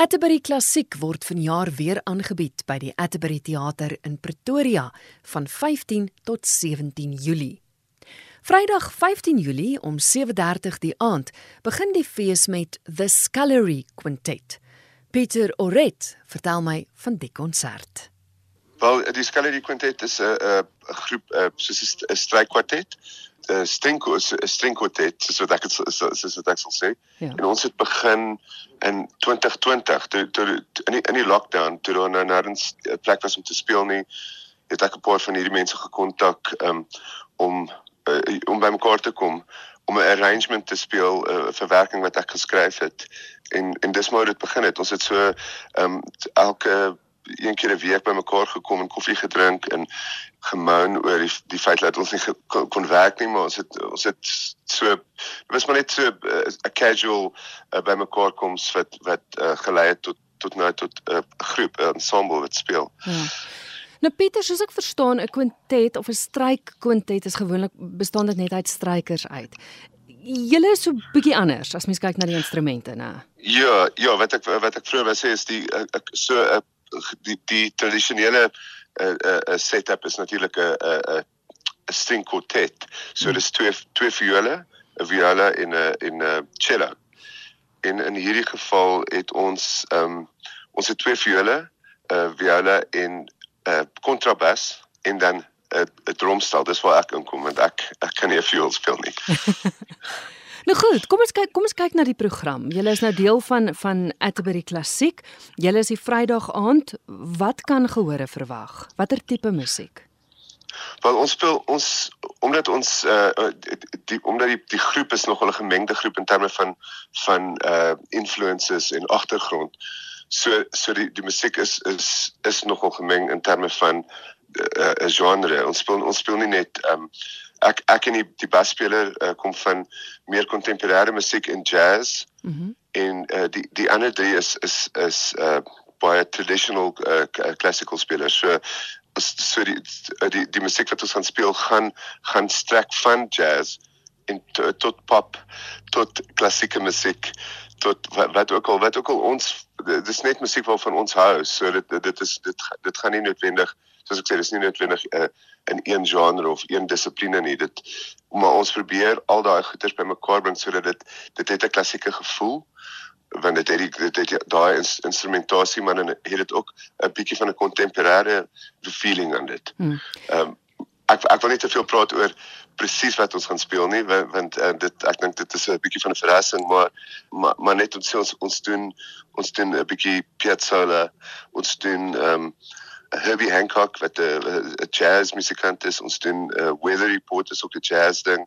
Atterbury Klassiek word vanjaar weer aangebied by die Atterbury Theater in Pretoria van 15 tot 17 Julie. Vrydag 15 Julie om 7:30 die aand begin die fees met The Scullery Quintet. Pieter Oret vertel my van die konsert. Wel, die Scullery Quintet is 'n 'n groep soos 'n strykwartet strenko is 'n strenkotet soos wat ek het soos wat ek sal sê. Ja. En ons het begin in 2020 toe toe in die in die lockdown toe daar nou nêrens 'n plek was om te speel nie. Het ek 'n paar van hierdie mense gekontak um, om uh, om by mekaar te kom om 'n arrangement te speel 'n uh, verwerking wat ek geskryf het en en dis maar hoe dit begin het. Ons het so ehm um, elke een keer 'n week bymekaar gekom en koffie gedrink en gemoun oor die die feit dat ons nie kon, kon werk nie maar ons het ons het so dit was maar net so eh, 'n uh, casual uh, bymekaar koms wat wat uh, gelei het tot tot nou tot 'n uh, groep 'n ensemble wat speel. Ja. Nou Pieter, soos ek verstaan, 'n kwintet of 'n strykkwintet is gewoonlik bestaan dit net uit strykers uit. Julle is so bietjie anders as mens kyk na die instrumente, né? Ja, ja, wat ek wat ek vroeër wou sê is die so 'n die die tradisionele uh, uh, setup is natuurlik 'n 'n 'n string quartet. So hmm. dis twee twee viole, 'n viola en 'n en 'n cello. En in hierdie geval het ons ehm um, ons het twee viole, 'n viola en 'n kontrabas en dan 'n 'n drumstel. Dis waar ek inkom want ek ek kan nie 'n viool speel nie. Nou goed, kom ons kyk kom ons kyk na die program. Julle is nou deel van van Atterbury Klassiek. Julle is die Vrydag aand. Wat kan gehore verwag? Watter tipe musiek? Wel ons speel ons omdat ons uh die omdat die die groep is nogal 'n gemengde groep in terme van van uh influences en agtergrond. So so die die musiek is is is nogal gemeng in terme van 'n uh, genre. Ons speel ons speel nie net um ek ek en die die basspeler uh, kom van meer kontemporêre musiek en jazz. Mhm. Mm en uh, die die ander drie is is is uh baie traditional uh, classical spelers. So so die die die musiek wat ons gaan speel gaan gaan strek van jazz en tot pop tot klassieke musiek tot wat, wat ook al wat ook al ons dis net musiek waarvan ons hou. So dit dit is dit dit gaan nie noodwendig soos ek sê dis nie noodwendig 'n uh, in een genre of een dissipline nie. Dit maar ons probeer al daai goeters bymekaar bring sodat dit dit het 'n klassieke gevoel want dit het dit het daai instrumentasie maar dan het dit ook 'n bietjie van 'n kontemporêre feeling aan dit. Hmm. Ehm um, ek ek wil nie te veel praat oor presies wat ons gaan speel nie want, want uh, dit ek dink dit is 'n bietjie van 'n verrassing maar maar, maar net ons ons ons doen ons doen 'n bietjie piazzolla ons doen ehm um, Herbie Hancock wat 'n jazz musikant is. Ons doen 'n uh, weather report is ook 'n jazz ding.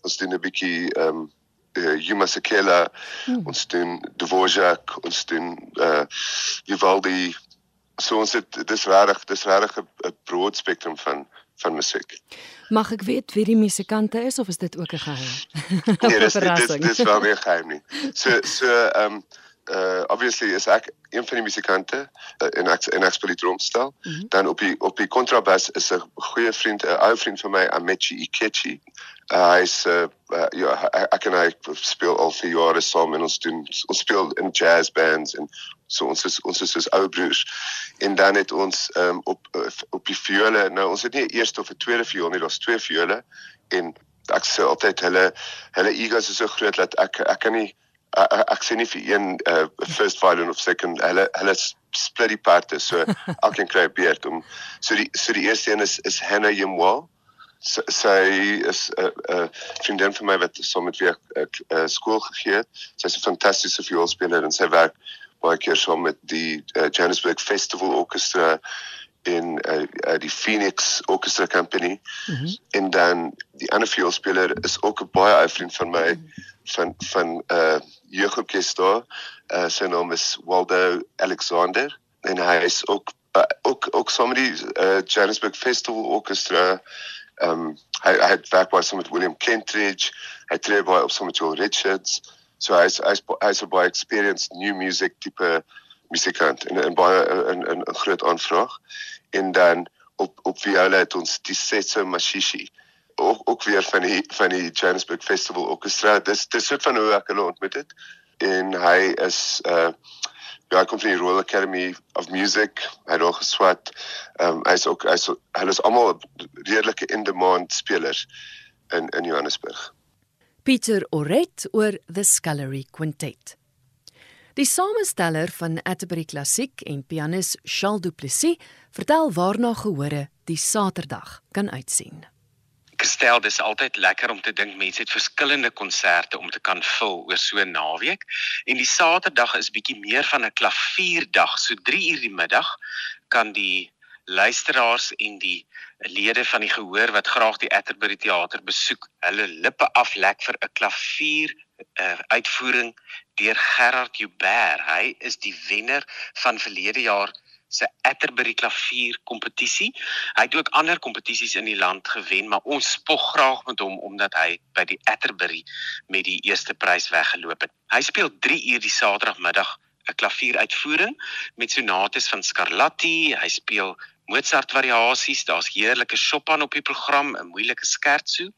Ons doen 'n bietjie ehm um, uh, Yuma Sekela. Hmm. Ons doen Dvorak, ons doen uh Vivaldi. So ons het dis regtig dis regtig 'n broad spektrum van van musiek. Mag ek weet wie die musikante is of is dit ook 'n geheim? nee, dis dis dis wel nie geheim nie. So so ehm um, uh obviously is ek een van die musikante uh, en ek en ek speel die drumstel. Mm -hmm. Dan op die op die kontrabas is 'n goeie vriend, 'n ou vriend van my, Amechi Ikechi. Uh, hy's uh, uh ja, ek en hy speel al vir jare saam en ons doen ons speel in jazz bands en so ons is ons is soos ou broers. En dan het ons um op op die viole, nou ons het nie 'n eerste of 'n tweede viool nie, daar's twee viole en ek sê altyd hulle hulle egos is so groot dat ek ek kan nie uh, ek sien nie vir een uh, first violin of second hulle hulle split die parte so elkeen kry 'n beurt om so die so die eerste een is is Hannah Yimwa sy so, is 'n uh, uh, vriendin van my wat saam met wie ek uh, skool gegee het. Sy's 'n fantastiese vioolspeler en sy werk baie keer saam met die uh, Johannesburg Festival Orchestra in uh, uh, die Phoenix Orchestra Company mm -hmm. en dan die ander vioolspeler is ook 'n baie ou vriend van my mm -hmm van van uh jeugorkester. Uh sy naam is Waldo Alexander en hy is ook uh, ook ook saam met die uh Johannesburg Festival Orchestra. Um hy hy het werk baie saam met William Kentridge. Hy tree baie op saam met Joel Richards. So hy's hy's hy's 'n baie experienced new music tipe musikant en en baie 'n 'n groot aanvraag. En dan op op viola het ons die Setso Mashishi ook ook weer van die van die Johannesburg Festival Orchestra. Dis dis soort van hoe ek hulle ontmoet het en hy is uh ja, hy kom van die Royal Academy of Music. Hy het al geswat. Ehm um, hy's ook hy's hulle is almal redelike in-demand spelers in in Johannesburg. Pieter Oret oor The Scullery Quintet. Die samesteller van Atterbury Klassiek en pianis Charles Duplessis vertel waarna gehore die Saterdag kan uitsien. Gestel dis altyd lekker om te dink mense het verskillende konserte om te kan vul oor so 'n naweek en die Saterdag is bietjie meer van 'n klavierdag so 3 uur die middag kan die luisteraars en die lede van die gehoor wat graag die Atterbury teater besoek hulle lippe aflek vir 'n klavier uh, uitvoering deur Gerard Joubert hy is die wenner van verlede jaar se Atterbury klavier kompetisie. Hy het ook ander kompetisies in die land gewen, maar ons spog graag met hom omdat hy by die Atterbury met die eerste prys weggeloop het. Hy speel 3 uur die Saterdagmiddag 'n klavieruitvoering met sonates van Scarlatti. Hy speel Mozart variasies. Daar's heerlike Chopin op die program, 'n moeilike scherzo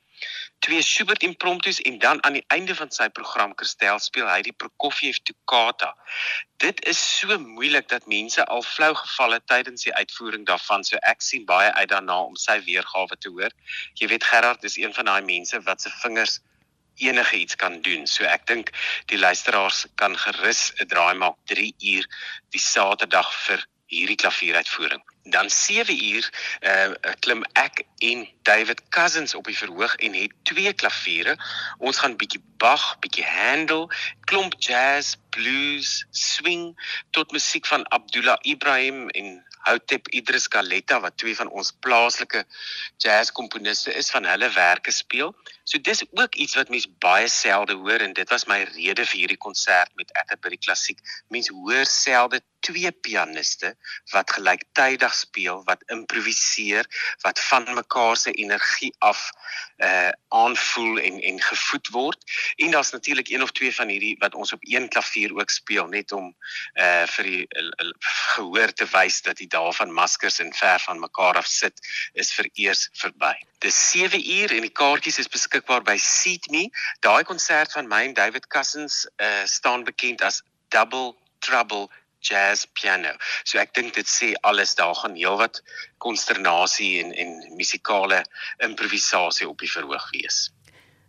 twee Schubert impromptus en dan aan die einde van sy program Kristel speel hy die Prokofiev toccata. Dit is so moeilik dat mense al flou geval het tydens die uitvoering daarvan. So ek sien baie uit daarna om sy weergawe te hoor. Jy weet Gerard is een van daai mense wat se vingers enige iets kan doen. So ek dink die luisteraars kan gerus 'n draai maak 3 uur die Saterdag vir hierdie klavieruitvoering. Dan 7 uur uh klim ek en David Cousins op die verhoog en het twee klaviere. Ons gaan bietjie Bach, bietjie Handel, klomp jazz, blues, swing tot musiek van Abdullah Ibrahim en Houtep Idris Kaletta wat twee van ons plaaslike jazzkomponiste is van hulle werke speel. So dis ook iets wat mense baie selde hoor en dit was my rede vir hierdie konsert met Atterbury Klassiek. Mense hoor selde twee pianiste wat gelyktydig speel, wat improviseer, wat van mekaar se energie af uh aanvoel en en gevoed word. En daar's natuurlik een of twee van hierdie wat ons op een klavier ook speel net om uh vir die uh, gehoor te wys dat die dae van maskers en ver van mekaar af sit is vereers verby. Dis 7 uur en die kaartjies is beskikbaar by Seatme. Daai konsert van my en David Cousins uh staan bekend as Double Trouble jazz piano. So ek dink dit sê alles daar gaan heelwat konsternasie en en musikale improvisasie op die verhoog wees.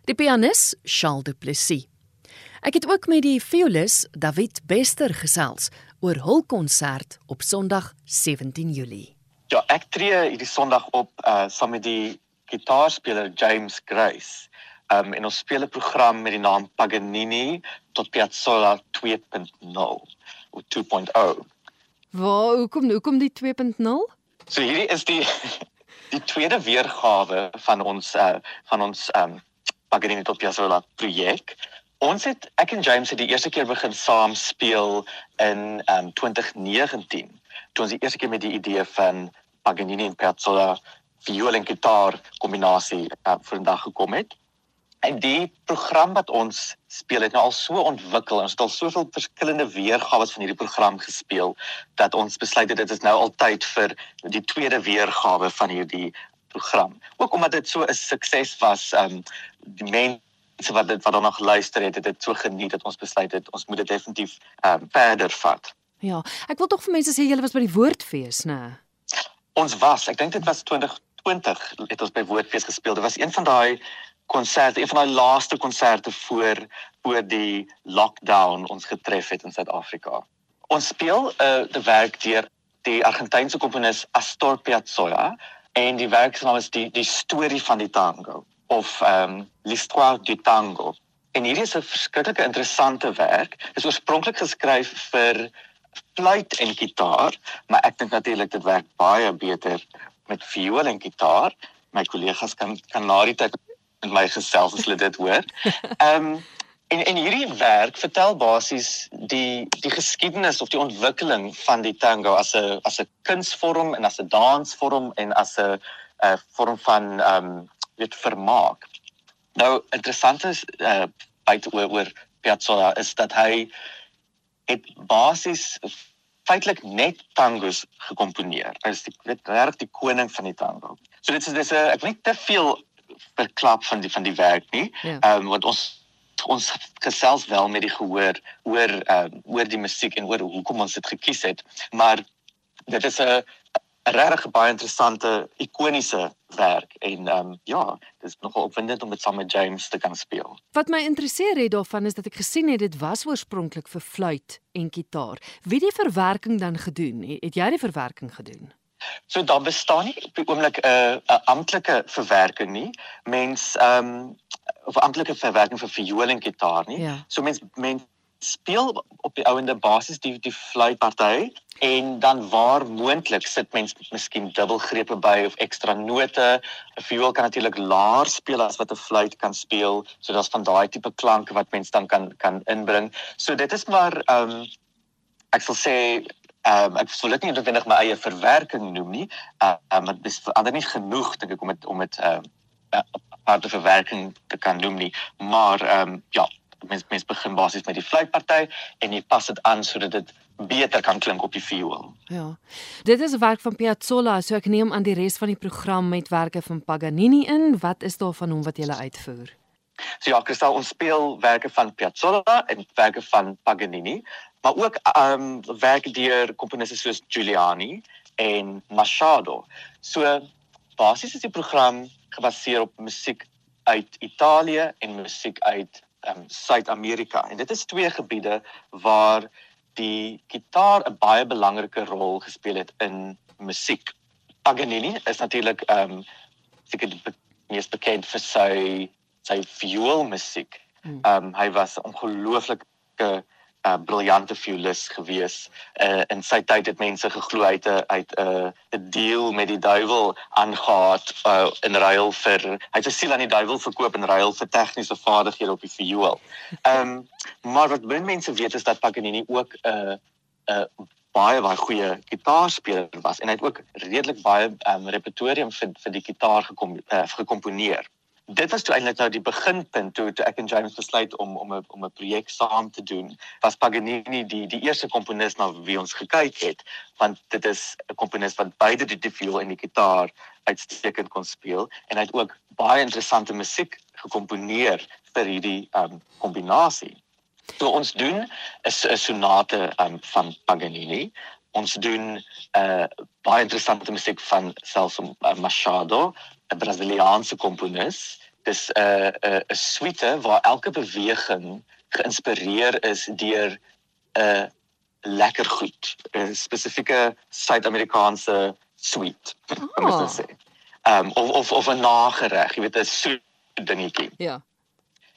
Die pianis Charles Duplessis. Ek het ook met die violis David Bester gesels oor hul konsert op Sondag 17 Julie. Ja, ek tree hierdie Sondag op uh saam met die gitaarspeler James Grace. Um en ons speel 'n program met die naam Paganini tot Piazzolla 2.0 of 2.0. Waar hoekom hoekom die 2.0? So hierdie is die die tweede weergawe van ons uh van ons um Paganini tot Piazzolla projek. Ons het ek en James het die eerste keer begin saam speel in um 2019. Toe ons die eerste keer met die idee van Paganini en Piazzolla viool en gitaar kombinasie uh, vandag gekom het. En die program wat ons speel het nou al so ontwikkel. Ons het al soveel verskillende weergawe van hierdie program gespeel dat ons besluit het dit is nou al tyd vir die tweede weergawe van hierdie program. Ook omdat dit so 'n sukses was, ehm um, die mense wat dit wat dan nog luister het, het dit so geniet dat ons besluit het ons moet dit definitief ehm um, verder vat. Ja, ek wil tog vir mense sê julle was by die woordfees, né? Ons was, ek dink dit was 2020 het ons by woordfees gespeel. Dit was een van daai konserte, een van daai laaste konserte voor voor die lockdown ons getref het in Suid-Afrika. Ons speel 'n uh, die werk deur die Argentynse komponis Astor Piazzolla en die werk se naam is die die storie van die tango of ehm um, l'histoire du tango. En hierdie is 'n verskriklike interessante werk. Dit is oorspronklik geskryf vir fluit en gitaar, maar ek dink natuurlik dit werk baie beter met viool en gitaar. My kollegas kan kan na die tyd met my gesels as hulle dit hoor. Ehm um, en en hierdie werk vertel basies die die geskiedenis of die ontwikkeling van die tango as 'n as 'n kunsvorm en as 'n dansvorm en as 'n 'n uh, vorm van ehm um, weet vermaak. Nou interessant is uh byte oor oor Piazzolla is dat hy het basies feitelik net tangos gekomponeer. Hy is die regtig die koning van die tango. So dit is dis 'n ek weet te veel verklap van die van die werk nie. Ja. Ehm ja. um, want ons ons gesels wel met die gehoor oor uh, oor die musiek en oor hoekom ons dit gekies het maar dit is 'n 'n regtig baie interessante ikoniese werk en ehm um, ja, dit is nogal opwindend om dit saam met James te kan speel. Wat my interesseer het daarvan is dat ek gesien het dit was oorspronklik vir fluit en gitaar. Wie die verwerking dan gedoen? Het jy die verwerking gedoen? So daar bestaan nie op die oomblik 'n uh, 'n amptelike verwerking nie. Mens ehm um, of amptelike verwerking vir viool en gitaar nie. Ja. So mens mens speel op die ouende basis die die fluitparty en dan waar moontlik sit mens miskien dubbelgrepe by of ekstra note. 'n Viool kan natuurlik laer speel as wat 'n fluit kan speel, so daar's van daai tipe klanke wat mens dan kan kan inbring. So dit is maar ehm um, ek sal sê ehm um, ek sou dit nie noodwendig my eie verwerking noem nie. Uh, uh maar dit is ander nie genoeg dink ek om dit om dit ehm uh, harde verwerking te kan noem nie. Maar ehm um, ja, mens mens begin basies met die fluitparty en jy pas dit aan sodat dit beter kan klink op die viool. Ja. Dit is 'n werk van Piazzolla, so ek neem aan die res van die program met werke van Paganini in. Wat is daar van hom wat jy uitvoer? So ja, Christel, ons speel werke van Piazzolla en werke van Paganini, maar ook ehm um, werke deur komponiste soos Giuliani en Machado. So basies is die program gebaseer op musiek uit Italië en musiek uit ehm um, Suid-Amerika. En dit is twee gebiede waar die gitaar 'n baie belangrike rol gespeel het in musiek. Paganini is natuurlik ehm um, seker die be mees bekend vir sy sy vioolmusiek. Hmm. Ehm um, hy was 'n ongelooflike uh, briljante violis gewees. Uh, in sy tyd het mense geglo hy het 'n 'n uh, 'n deal met die duiwel aangegaan uh, in ruil vir hy het sy siel aan die duiwel verkoop in ruil vir tegniese vaardighede op die viool. Ehm um, maar wat min mense weet is dat Paganini ook 'n uh, 'n uh, baie baie goeie gitaarspeler was en hy het ook redelik baie um, repertorium vir vir die gitaar gekom uh, gekomponeer dit was toe eintlik nou die beginpunt toe toe ek en James besluit om om 'n om 'n projek saam te doen. Was Paganini die die eerste komponis na wie ons gekyk het, want dit is 'n komponis wat beide die, die viool en die gitaar uitstekend kon speel en hy het ook baie interessante musiek gekomponeer vir hierdie um kombinasie. So ons doen 'n sonate um van Paganini. Ons doen uh, baie interessante musiek van selfs uh, Machado 'n Brasiliaanse komponis. Dis 'n uh, 'n uh, 'n suite waar elke beweging geïnspireer is deur 'n uh, lekker goed, 'n spesifieke Suid-Amerikaanse suite. Kom ons sê. Ehm of of of 'n nagereg, jy weet 'n soet dingetjie. Ja.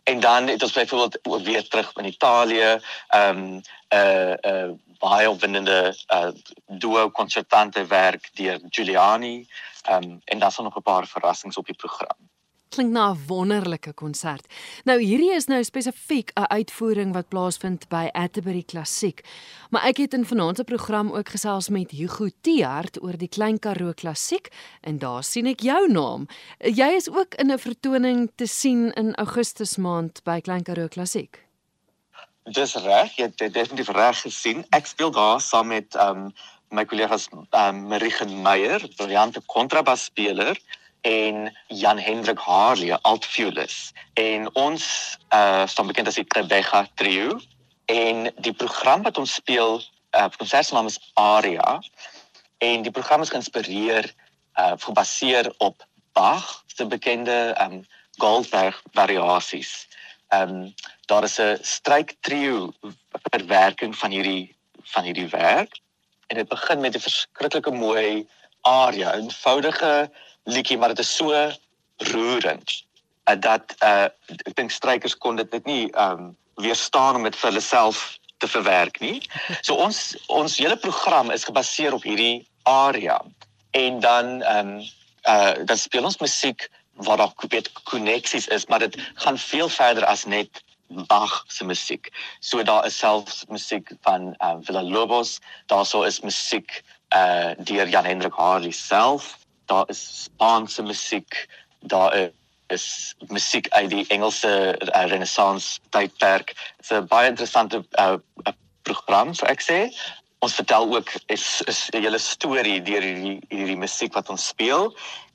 En dan het ons byvoorbeeld weer terug in Italië, ehm um, 'n uh, 'n uh, baie opwindende uh, duo konsertante werk deur Giuliani. Um, en daar's nog 'n paar verrassings op die program. Klink na 'n wonderlike konsert. Nou hierdie is nou spesifiek 'n uitvoering wat plaasvind by Atterbury Klassiek. Maar ek het in vanaand se program ook gesels met Hugo Tiart oor die Klein Karoo Klassiek en daar sien ek jou naam. Jy is ook in 'n vertoning te sien in Augustus maand by Klein Karoo Klassiek. Dis reg, jy het definitief reg gesien. Ek speel daar saam met um my kollegas um Marigen Meyer, briljante kontrabasspeler en Jan Hendrik Harley, altviolis. En ons uh staan bekend as die Trebega trio en die program wat ons speel, uh konsert se naam is Aria en die program is geïnspireer uh gebaseer op Bach se bekende um Goldberg variasies. Um daar is 'n stryk trio verwerking van hierdie van hierdie werk en dit begin met 'n verskriklike mooi aria, eenvoudige liedjie maar dit is so roerend uh, dat uh ek dink strykers kon dit net nie um weerstaan om dit vir hulle self te verwerk nie. So ons ons hele program is gebaseer op hierdie aria en dan um uh dan speel ons musiek wat daar weet koneksies is, maar dit gaan veel verder as net Bach se musiek. So daar is selfs musiek van uh, Villa Lobos, daarso is musiek uh deur Jan Hendrik Harley self, daar is Spaanse musiek, daar is musiek uit die Engelse uh, Renaissance tydperk. Dit's 'n baie interessante uh, program, so ek sê. Ons vertel ook is is 'n hele storie deur hierdie hierdie musiek wat ons speel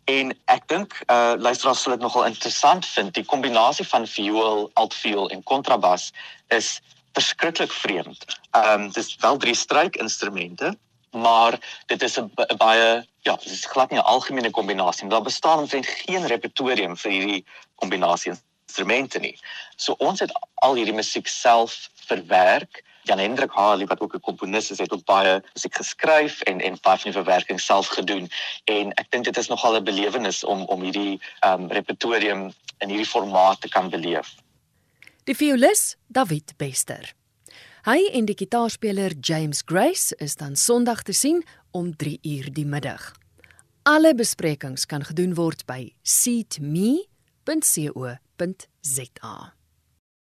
En ek dink uh luisteraars sal dit nogal interessant vind. Die kombinasie van viool, altviool en kontrabas is verskriklik vreemd. Ehm um, dis wel drie strykinstrumente, maar dit is 'n baie ja, dit is glad nie 'n algemene kombinasie. Daar bestaan omtrent geen repertorium vir hierdie kombinasie instrumente nie. So ons het al hierdie musiek self verwerk Jan Hendrik Harley wat ook 'n komponis is, het ook baie musiek geskryf en en baie van die verwerking self gedoen. En ek dink dit is nogal 'n belewenis om om hierdie ehm um, repertorium in hierdie formaat te kan beleef. Die violis David Bester. Hy en die gitaarspeler James Grace is dan Sondag te sien om 3 uur die middag. Alle besprekings kan gedoen word by seatme.co.za.